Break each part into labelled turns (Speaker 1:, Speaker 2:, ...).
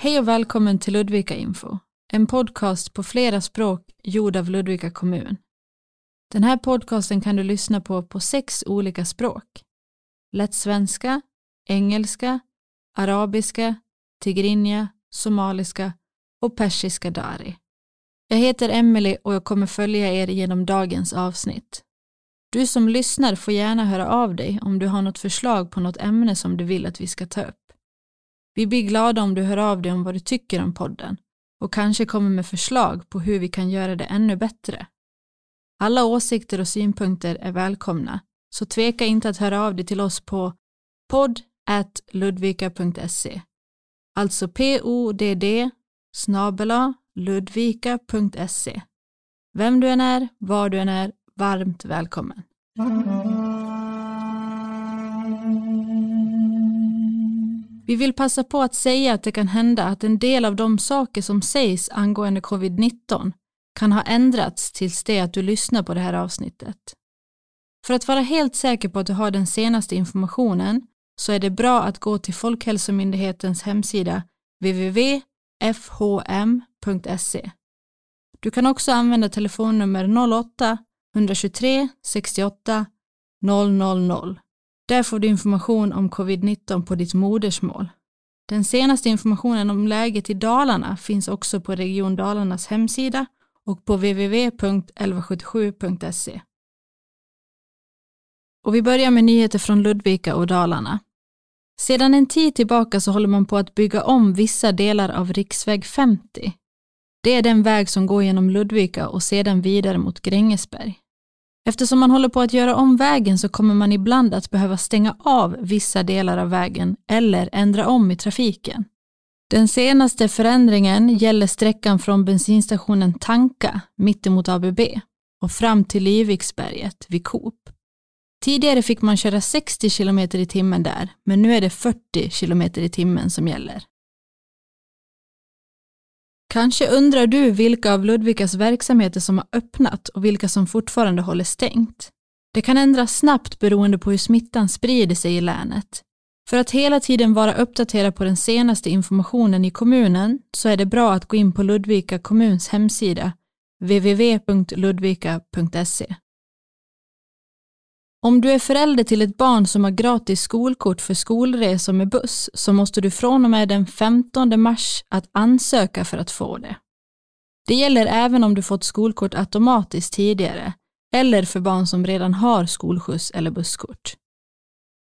Speaker 1: Hej och välkommen till Ludvika Info, en podcast på flera språk gjord av Ludvika kommun. Den här podcasten kan du lyssna på på sex olika språk. Lätt svenska, engelska, arabiska, tigrinja, somaliska och persiska dari. Jag heter Emily och jag kommer följa er genom dagens avsnitt. Du som lyssnar får gärna höra av dig om du har något förslag på något ämne som du vill att vi ska ta upp. Vi blir glada om du hör av dig om vad du tycker om podden och kanske kommer med förslag på hur vi kan göra det ännu bättre. Alla åsikter och synpunkter är välkomna, så tveka inte att höra av dig till oss på podd.ludvika.se Alltså podd snabela ludvika.se Vem du än är, var du än är, varmt välkommen. Vi vill passa på att säga att det kan hända att en del av de saker som sägs angående covid-19 kan ha ändrats tills det att du lyssnar på det här avsnittet. För att vara helt säker på att du har den senaste informationen så är det bra att gå till Folkhälsomyndighetens hemsida www.fhm.se. Du kan också använda telefonnummer 08 123 68 000. Där får du information om covid-19 på ditt modersmål. Den senaste informationen om läget i Dalarna finns också på Region Dalarnas hemsida och på www.1177.se. Och vi börjar med nyheter från Ludvika och Dalarna. Sedan en tid tillbaka så håller man på att bygga om vissa delar av riksväg 50. Det är den väg som går genom Ludvika och sedan vidare mot Grängesberg. Eftersom man håller på att göra om vägen så kommer man ibland att behöva stänga av vissa delar av vägen eller ändra om i trafiken. Den senaste förändringen gäller sträckan från bensinstationen Tanka mittemot ABB och fram till Liviksberget vid Coop. Tidigare fick man köra 60 km i timmen där, men nu är det 40 km i timmen som gäller. Kanske undrar du vilka av Ludvikas verksamheter som har öppnat och vilka som fortfarande håller stängt. Det kan ändras snabbt beroende på hur smittan sprider sig i länet. För att hela tiden vara uppdaterad på den senaste informationen i kommunen så är det bra att gå in på Ludvika kommuns hemsida www.ludvika.se. Om du är förälder till ett barn som har gratis skolkort för skolresor med buss så måste du från och med den 15 mars att ansöka för att få det. Det gäller även om du fått skolkort automatiskt tidigare eller för barn som redan har skolskjuts eller busskort.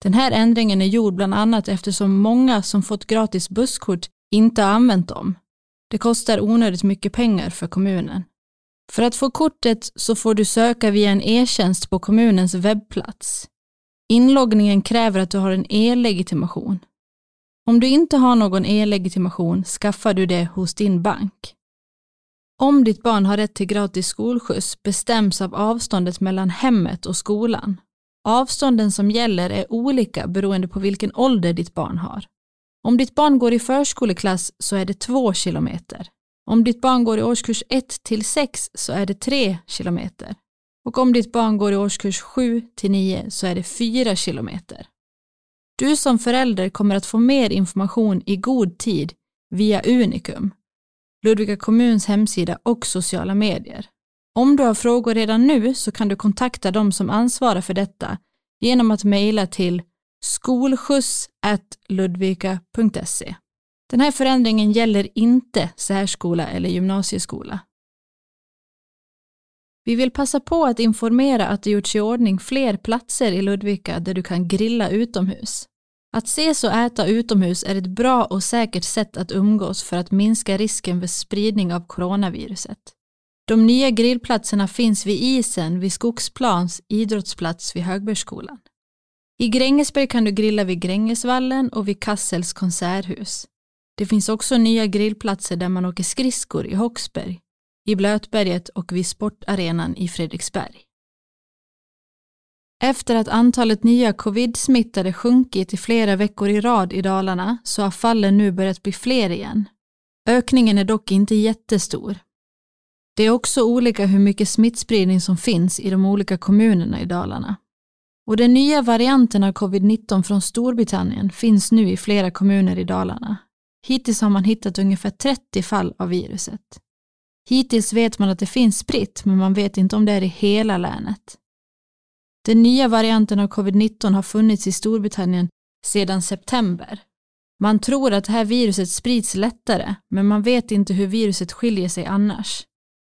Speaker 1: Den här ändringen är gjord bland annat eftersom många som fått gratis busskort inte har använt dem. Det kostar onödigt mycket pengar för kommunen. För att få kortet så får du söka via en e-tjänst på kommunens webbplats. Inloggningen kräver att du har en e-legitimation. Om du inte har någon e-legitimation skaffar du det hos din bank. Om ditt barn har rätt till gratis skolskjuts bestäms av avståndet mellan hemmet och skolan. Avstånden som gäller är olika beroende på vilken ålder ditt barn har. Om ditt barn går i förskoleklass så är det två kilometer. Om ditt barn går i årskurs 1 till 6 så är det 3 kilometer. Och om ditt barn går i årskurs 7 till 9 så är det 4 kilometer. Du som förälder kommer att få mer information i god tid via Unikum, Ludvika kommuns hemsida och sociala medier. Om du har frågor redan nu så kan du kontakta de som ansvarar för detta genom att mejla till skolskjuts.ludvika.se. Den här förändringen gäller inte särskola eller gymnasieskola. Vi vill passa på att informera att det gjorts i ordning fler platser i Ludvika där du kan grilla utomhus. Att ses och äta utomhus är ett bra och säkert sätt att umgås för att minska risken för spridning av coronaviruset. De nya grillplatserna finns vid isen vid Skogsplans idrottsplats vid Högbergsskolan. I Grängesberg kan du grilla vid Grängesvallen och vid Kassels konserthus. Det finns också nya grillplatser där man åker skridskor i Håksberg, i Blötberget och vid sportarenan i Fredriksberg. Efter att antalet nya covid-smittade sjunkit i flera veckor i rad i Dalarna så har fallen nu börjat bli fler igen. Ökningen är dock inte jättestor. Det är också olika hur mycket smittspridning som finns i de olika kommunerna i Dalarna. Och den nya varianten av covid-19 från Storbritannien finns nu i flera kommuner i Dalarna. Hittills har man hittat ungefär 30 fall av viruset. Hittills vet man att det finns spritt, men man vet inte om det är i hela länet. Den nya varianten av covid-19 har funnits i Storbritannien sedan september. Man tror att det här viruset sprids lättare, men man vet inte hur viruset skiljer sig annars.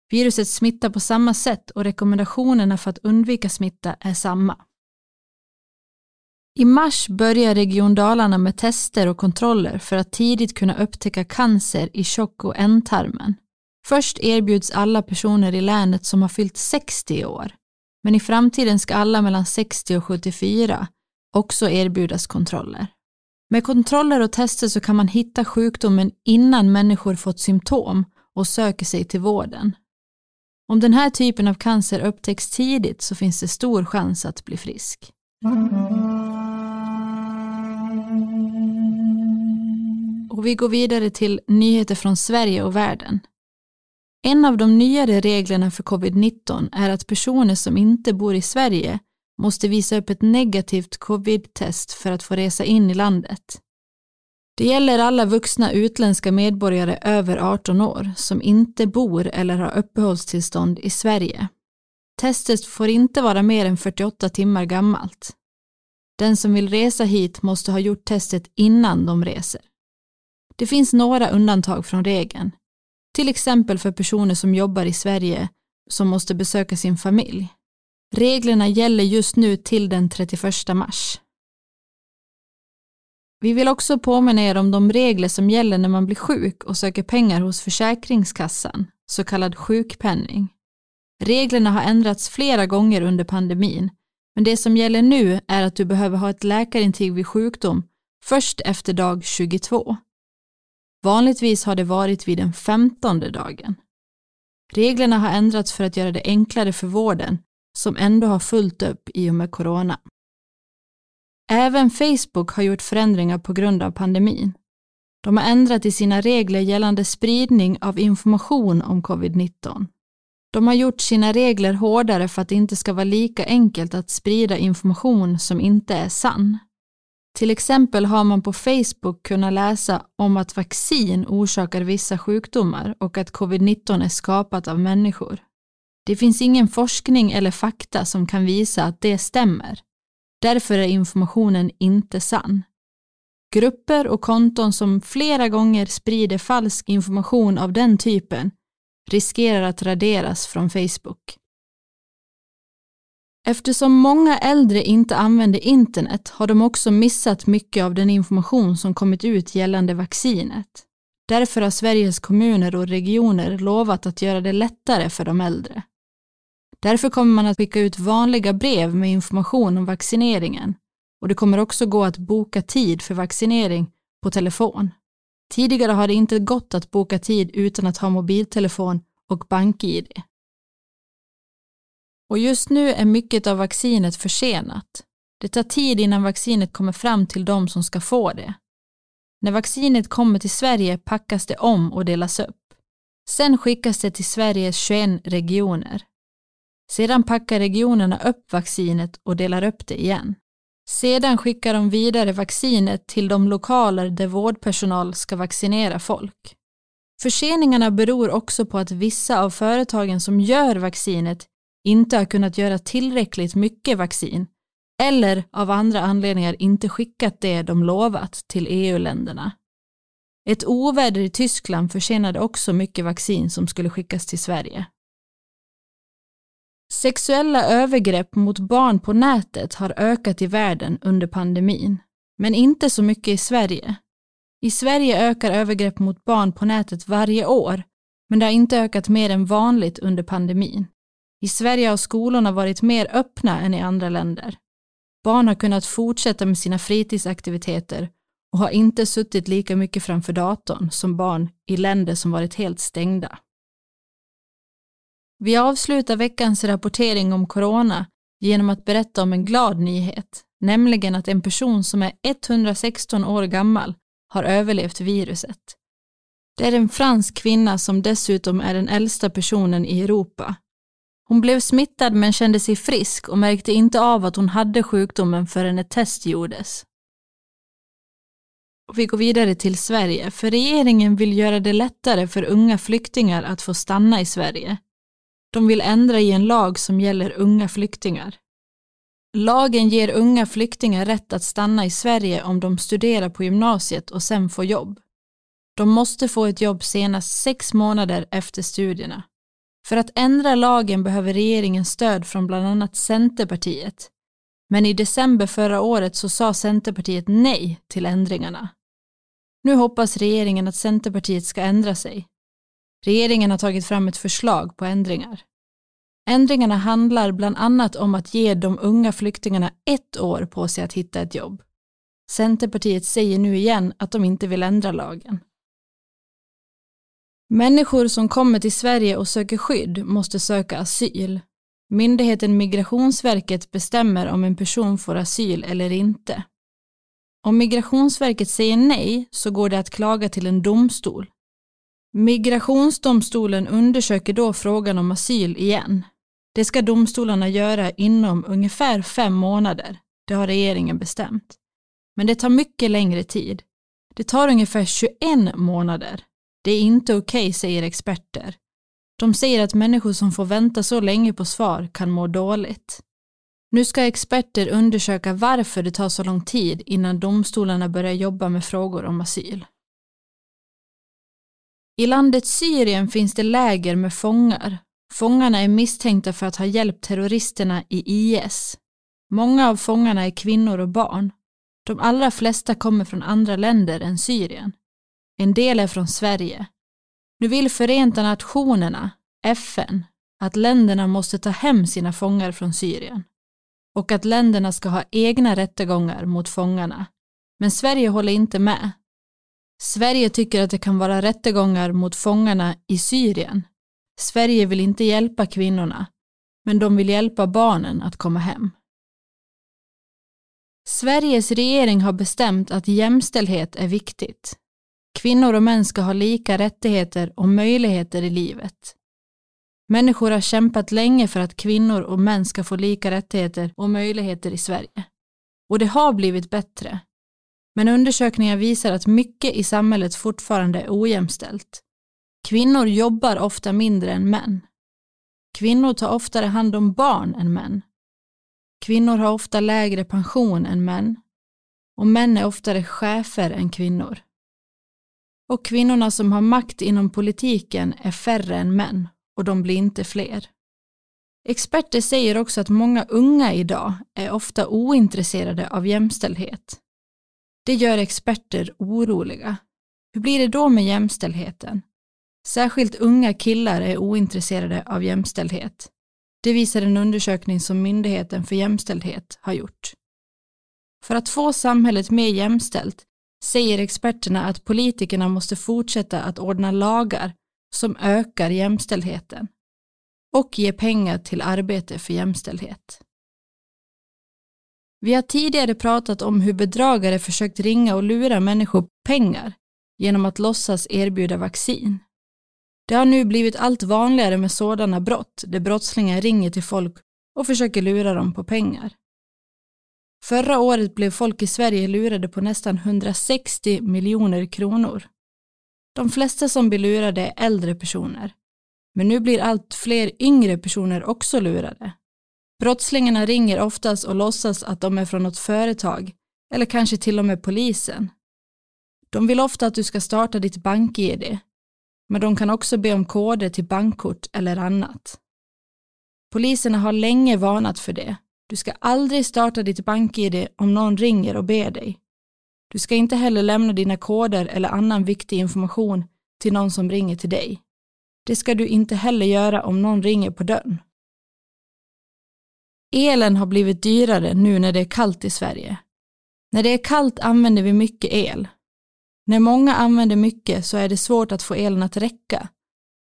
Speaker 1: Viruset smittar på samma sätt och rekommendationerna för att undvika smitta är samma. I mars börjar Region Dalarna med tester och kontroller för att tidigt kunna upptäcka cancer i tjock och ändtarmen. Först erbjuds alla personer i länet som har fyllt 60 år, men i framtiden ska alla mellan 60 och 74 också erbjudas kontroller. Med kontroller och tester så kan man hitta sjukdomen innan människor fått symptom och söker sig till vården. Om den här typen av cancer upptäcks tidigt så finns det stor chans att bli frisk. Och vi går vidare till nyheter från Sverige och världen. En av de nyare reglerna för covid-19 är att personer som inte bor i Sverige måste visa upp ett negativt covid-test för att få resa in i landet. Det gäller alla vuxna utländska medborgare över 18 år som inte bor eller har uppehållstillstånd i Sverige. Testet får inte vara mer än 48 timmar gammalt. Den som vill resa hit måste ha gjort testet innan de reser. Det finns några undantag från regeln, till exempel för personer som jobbar i Sverige som måste besöka sin familj. Reglerna gäller just nu till den 31 mars. Vi vill också påminna er om de regler som gäller när man blir sjuk och söker pengar hos Försäkringskassan, så kallad sjukpenning. Reglerna har ändrats flera gånger under pandemin, men det som gäller nu är att du behöver ha ett läkarintyg vid sjukdom först efter dag 22. Vanligtvis har det varit vid den femtonde dagen. Reglerna har ändrats för att göra det enklare för vården, som ändå har fullt upp i och med corona. Även Facebook har gjort förändringar på grund av pandemin. De har ändrat i sina regler gällande spridning av information om covid-19. De har gjort sina regler hårdare för att det inte ska vara lika enkelt att sprida information som inte är sann. Till exempel har man på Facebook kunnat läsa om att vaccin orsakar vissa sjukdomar och att covid-19 är skapat av människor. Det finns ingen forskning eller fakta som kan visa att det stämmer. Därför är informationen inte sann. Grupper och konton som flera gånger sprider falsk information av den typen riskerar att raderas från Facebook. Eftersom många äldre inte använder internet har de också missat mycket av den information som kommit ut gällande vaccinet. Därför har Sveriges kommuner och regioner lovat att göra det lättare för de äldre. Därför kommer man att skicka ut vanliga brev med information om vaccineringen och det kommer också gå att boka tid för vaccinering på telefon. Tidigare har det inte gått att boka tid utan att ha mobiltelefon och bank-id. Och just nu är mycket av vaccinet försenat. Det tar tid innan vaccinet kommer fram till de som ska få det. När vaccinet kommer till Sverige packas det om och delas upp. Sen skickas det till Sveriges 21 regioner. Sedan packar regionerna upp vaccinet och delar upp det igen. Sedan skickar de vidare vaccinet till de lokaler där vårdpersonal ska vaccinera folk. Förseningarna beror också på att vissa av företagen som gör vaccinet inte har kunnat göra tillräckligt mycket vaccin eller av andra anledningar inte skickat det de lovat till EU-länderna. Ett oväder i Tyskland försenade också mycket vaccin som skulle skickas till Sverige. Sexuella övergrepp mot barn på nätet har ökat i världen under pandemin, men inte så mycket i Sverige. I Sverige ökar övergrepp mot barn på nätet varje år, men det har inte ökat mer än vanligt under pandemin. I Sverige har skolorna varit mer öppna än i andra länder. Barn har kunnat fortsätta med sina fritidsaktiviteter och har inte suttit lika mycket framför datorn som barn i länder som varit helt stängda. Vi avslutar veckans rapportering om corona genom att berätta om en glad nyhet, nämligen att en person som är 116 år gammal har överlevt viruset. Det är en fransk kvinna som dessutom är den äldsta personen i Europa. Hon blev smittad men kände sig frisk och märkte inte av att hon hade sjukdomen förrän ett test gjordes. Och vi går vidare till Sverige, för regeringen vill göra det lättare för unga flyktingar att få stanna i Sverige. De vill ändra i en lag som gäller unga flyktingar. Lagen ger unga flyktingar rätt att stanna i Sverige om de studerar på gymnasiet och sen får jobb. De måste få ett jobb senast sex månader efter studierna. För att ändra lagen behöver regeringen stöd från bland annat Centerpartiet. Men i december förra året så sa Centerpartiet nej till ändringarna. Nu hoppas regeringen att Centerpartiet ska ändra sig. Regeringen har tagit fram ett förslag på ändringar. Ändringarna handlar bland annat om att ge de unga flyktingarna ett år på sig att hitta ett jobb. Centerpartiet säger nu igen att de inte vill ändra lagen. Människor som kommer till Sverige och söker skydd måste söka asyl. Myndigheten Migrationsverket bestämmer om en person får asyl eller inte. Om Migrationsverket säger nej så går det att klaga till en domstol. Migrationsdomstolen undersöker då frågan om asyl igen. Det ska domstolarna göra inom ungefär fem månader. Det har regeringen bestämt. Men det tar mycket längre tid. Det tar ungefär 21 månader. Det är inte okej, okay, säger experter. De säger att människor som får vänta så länge på svar kan må dåligt. Nu ska experter undersöka varför det tar så lång tid innan domstolarna börjar jobba med frågor om asyl. I landet Syrien finns det läger med fångar. Fångarna är misstänkta för att ha hjälpt terroristerna i IS. Många av fångarna är kvinnor och barn. De allra flesta kommer från andra länder än Syrien. En del är från Sverige. Nu vill Förenta Nationerna, FN, att länderna måste ta hem sina fångar från Syrien och att länderna ska ha egna rättegångar mot fångarna. Men Sverige håller inte med. Sverige tycker att det kan vara rättegångar mot fångarna i Syrien. Sverige vill inte hjälpa kvinnorna, men de vill hjälpa barnen att komma hem. Sveriges regering har bestämt att jämställdhet är viktigt. Kvinnor och män ska ha lika rättigheter och möjligheter i livet. Människor har kämpat länge för att kvinnor och män ska få lika rättigheter och möjligheter i Sverige. Och det har blivit bättre. Men undersökningar visar att mycket i samhället fortfarande är ojämställt. Kvinnor jobbar ofta mindre än män. Kvinnor tar oftare hand om barn än män. Kvinnor har ofta lägre pension än män. Och män är oftare chefer än kvinnor. Och kvinnorna som har makt inom politiken är färre än män och de blir inte fler. Experter säger också att många unga idag är ofta ointresserade av jämställdhet. Det gör experter oroliga. Hur blir det då med jämställdheten? Särskilt unga killar är ointresserade av jämställdhet. Det visar en undersökning som Myndigheten för jämställdhet har gjort. För att få samhället mer jämställt säger experterna att politikerna måste fortsätta att ordna lagar som ökar jämställdheten och ge pengar till arbete för jämställdhet. Vi har tidigare pratat om hur bedragare försökt ringa och lura människor pengar genom att låtsas erbjuda vaccin. Det har nu blivit allt vanligare med sådana brott där brottslingar ringer till folk och försöker lura dem på pengar. Förra året blev folk i Sverige lurade på nästan 160 miljoner kronor. De flesta som blir lurade är äldre personer. Men nu blir allt fler yngre personer också lurade. Brottslingarna ringer oftast och låtsas att de är från något företag eller kanske till och med polisen. De vill ofta att du ska starta ditt bank-id, men de kan också be om koder till bankkort eller annat. Poliserna har länge varnat för det. Du ska aldrig starta ditt bank-id om någon ringer och ber dig. Du ska inte heller lämna dina koder eller annan viktig information till någon som ringer till dig. Det ska du inte heller göra om någon ringer på dörren. Elen har blivit dyrare nu när det är kallt i Sverige. När det är kallt använder vi mycket el. När många använder mycket så är det svårt att få elen att räcka.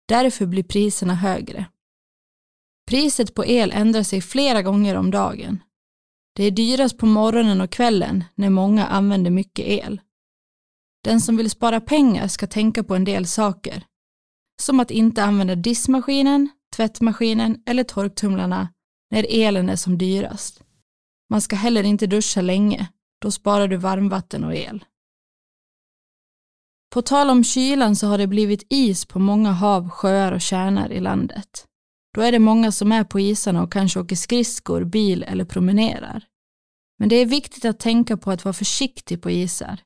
Speaker 1: Därför blir priserna högre. Priset på el ändrar sig flera gånger om dagen. Det är dyrast på morgonen och kvällen när många använder mycket el. Den som vill spara pengar ska tänka på en del saker. Som att inte använda diskmaskinen, tvättmaskinen eller torktumlarna när elen är som dyrast. Man ska heller inte duscha länge, då sparar du varmvatten och el. På tal om kylan så har det blivit is på många hav, sjöar och tjärnar i landet. Då är det många som är på isarna och kanske åker skridskor, bil eller promenerar. Men det är viktigt att tänka på att vara försiktig på isar.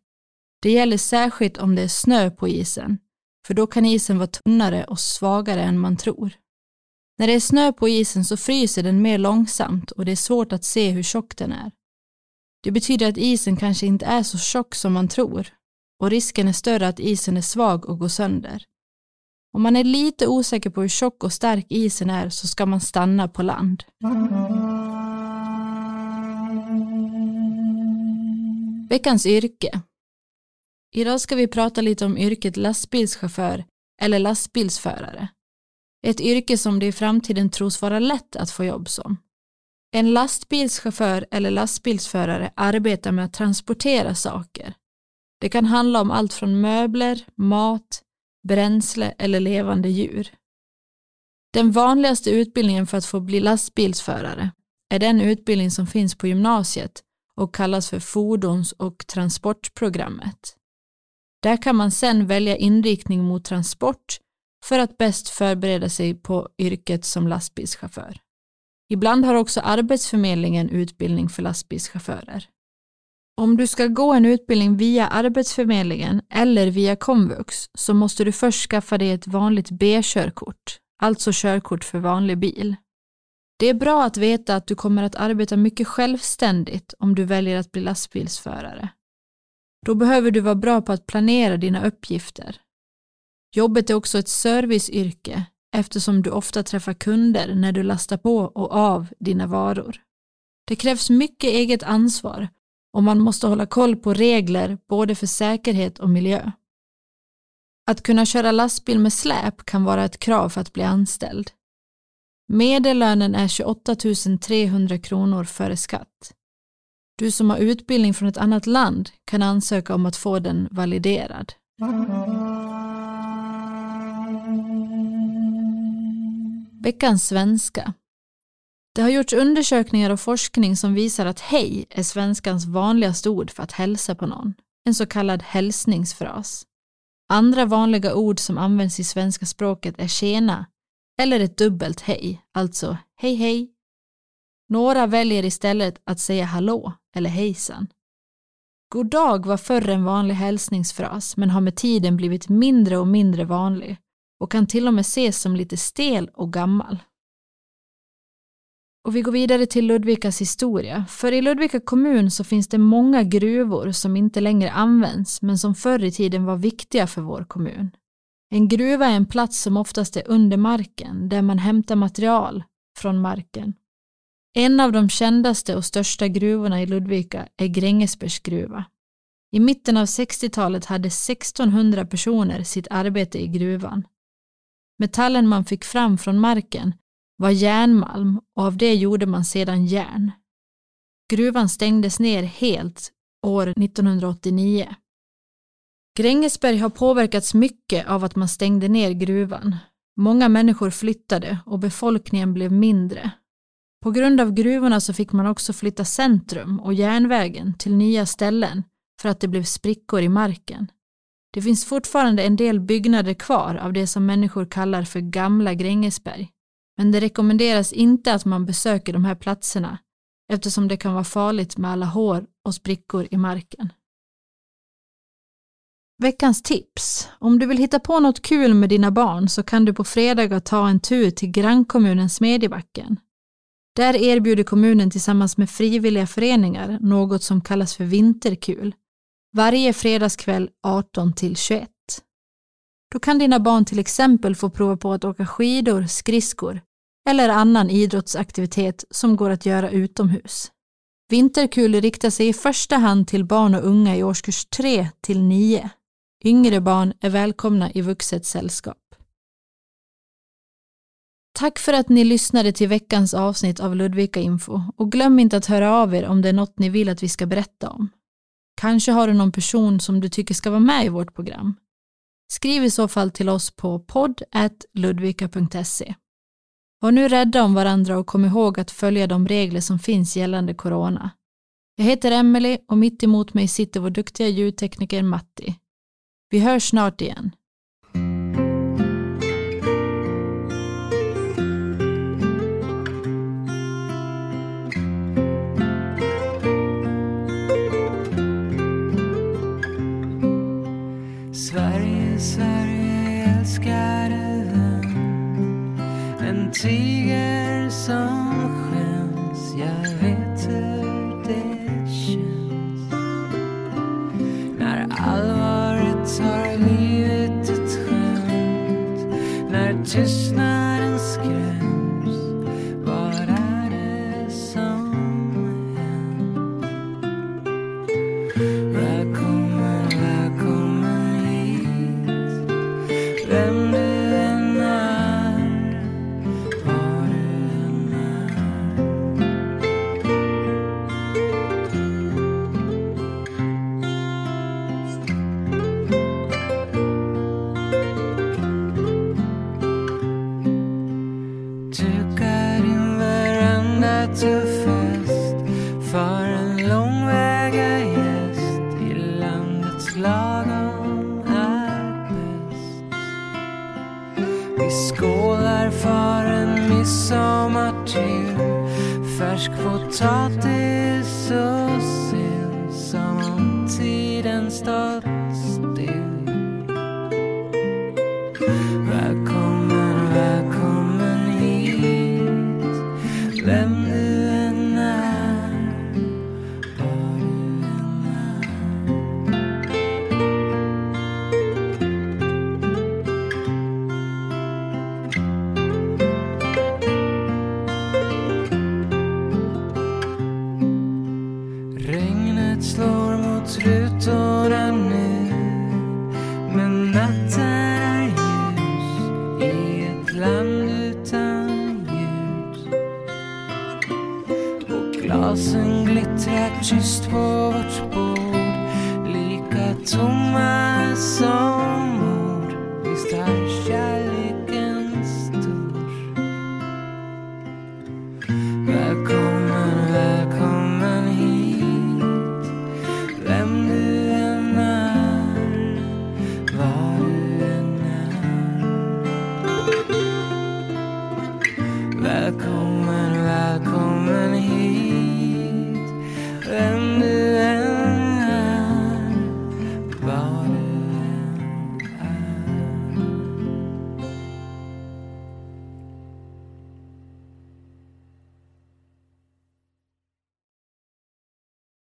Speaker 1: Det gäller särskilt om det är snö på isen, för då kan isen vara tunnare och svagare än man tror. När det är snö på isen så fryser den mer långsamt och det är svårt att se hur tjock den är. Det betyder att isen kanske inte är så tjock som man tror och risken är större att isen är svag och går sönder. Om man är lite osäker på hur tjock och stark isen är så ska man stanna på land. Veckans yrke. Idag ska vi prata lite om yrket lastbilschaufför eller lastbilsförare. Ett yrke som det i framtiden tros vara lätt att få jobb som. En lastbilschaufför eller lastbilsförare arbetar med att transportera saker. Det kan handla om allt från möbler, mat, bränsle eller levande djur. Den vanligaste utbildningen för att få bli lastbilsförare är den utbildning som finns på gymnasiet och kallas för fordons och transportprogrammet. Där kan man sedan välja inriktning mot transport för att bäst förbereda sig på yrket som lastbilschaufför. Ibland har också Arbetsförmedlingen utbildning för lastbilschaufförer. Om du ska gå en utbildning via Arbetsförmedlingen eller via komvux så måste du först skaffa dig ett vanligt B-körkort, alltså körkort för vanlig bil. Det är bra att veta att du kommer att arbeta mycket självständigt om du väljer att bli lastbilsförare. Då behöver du vara bra på att planera dina uppgifter. Jobbet är också ett serviceyrke eftersom du ofta träffar kunder när du lastar på och av dina varor. Det krävs mycket eget ansvar och man måste hålla koll på regler både för säkerhet och miljö. Att kunna köra lastbil med släp kan vara ett krav för att bli anställd. Medellönen är 28 300 kronor före skatt. Du som har utbildning från ett annat land kan ansöka om att få den validerad. Veckans svenska. Det har gjorts undersökningar och forskning som visar att hej är svenskans vanligaste ord för att hälsa på någon, en så kallad hälsningsfras. Andra vanliga ord som används i svenska språket är tjena eller ett dubbelt hej, alltså hej hej. Några väljer istället att säga hallå eller hejsan. God dag var förr en vanlig hälsningsfras men har med tiden blivit mindre och mindre vanlig och kan till och med ses som lite stel och gammal. Och vi går vidare till Ludvikas historia. För i Ludvika kommun så finns det många gruvor som inte längre används men som förr i tiden var viktiga för vår kommun. En gruva är en plats som oftast är under marken där man hämtar material från marken. En av de kändaste och största gruvorna i Ludvika är Grängesbergs gruva. I mitten av 60-talet hade 1600 personer sitt arbete i gruvan. Metallen man fick fram från marken var järnmalm och av det gjorde man sedan järn. Gruvan stängdes ner helt år 1989. Grängesberg har påverkats mycket av att man stängde ner gruvan. Många människor flyttade och befolkningen blev mindre. På grund av gruvorna så fick man också flytta centrum och järnvägen till nya ställen för att det blev sprickor i marken. Det finns fortfarande en del byggnader kvar av det som människor kallar för gamla Grängesberg. Men det rekommenderas inte att man besöker de här platserna eftersom det kan vara farligt med alla hår och sprickor i marken. Veckans tips. Om du vill hitta på något kul med dina barn så kan du på fredagar ta en tur till grannkommunen Smedjebacken. Där erbjuder kommunen tillsammans med frivilliga föreningar något som kallas för vinterkul. Varje fredagskväll 18 till 21. Då kan dina barn till exempel få prova på att åka skidor, skridskor eller annan idrottsaktivitet som går att göra utomhus. Vinterkul riktar sig i första hand till barn och unga i årskurs 3 till 9. Yngre barn är välkomna i vuxet sällskap. Tack för att ni lyssnade till veckans avsnitt av Ludvika Info och glöm inte att höra av er om det är något ni vill att vi ska berätta om. Kanske har du någon person som du tycker ska vara med i vårt program. Skriv i så fall till oss på podd.ludvika.se. Var nu rädda om varandra och kom ihåg att följa de regler som finns gällande corona. Jag heter Emelie och mitt emot mig sitter vår duktiga ljudtekniker Matti.
Speaker 2: Vi hörs snart igen.
Speaker 3: Lika tomma som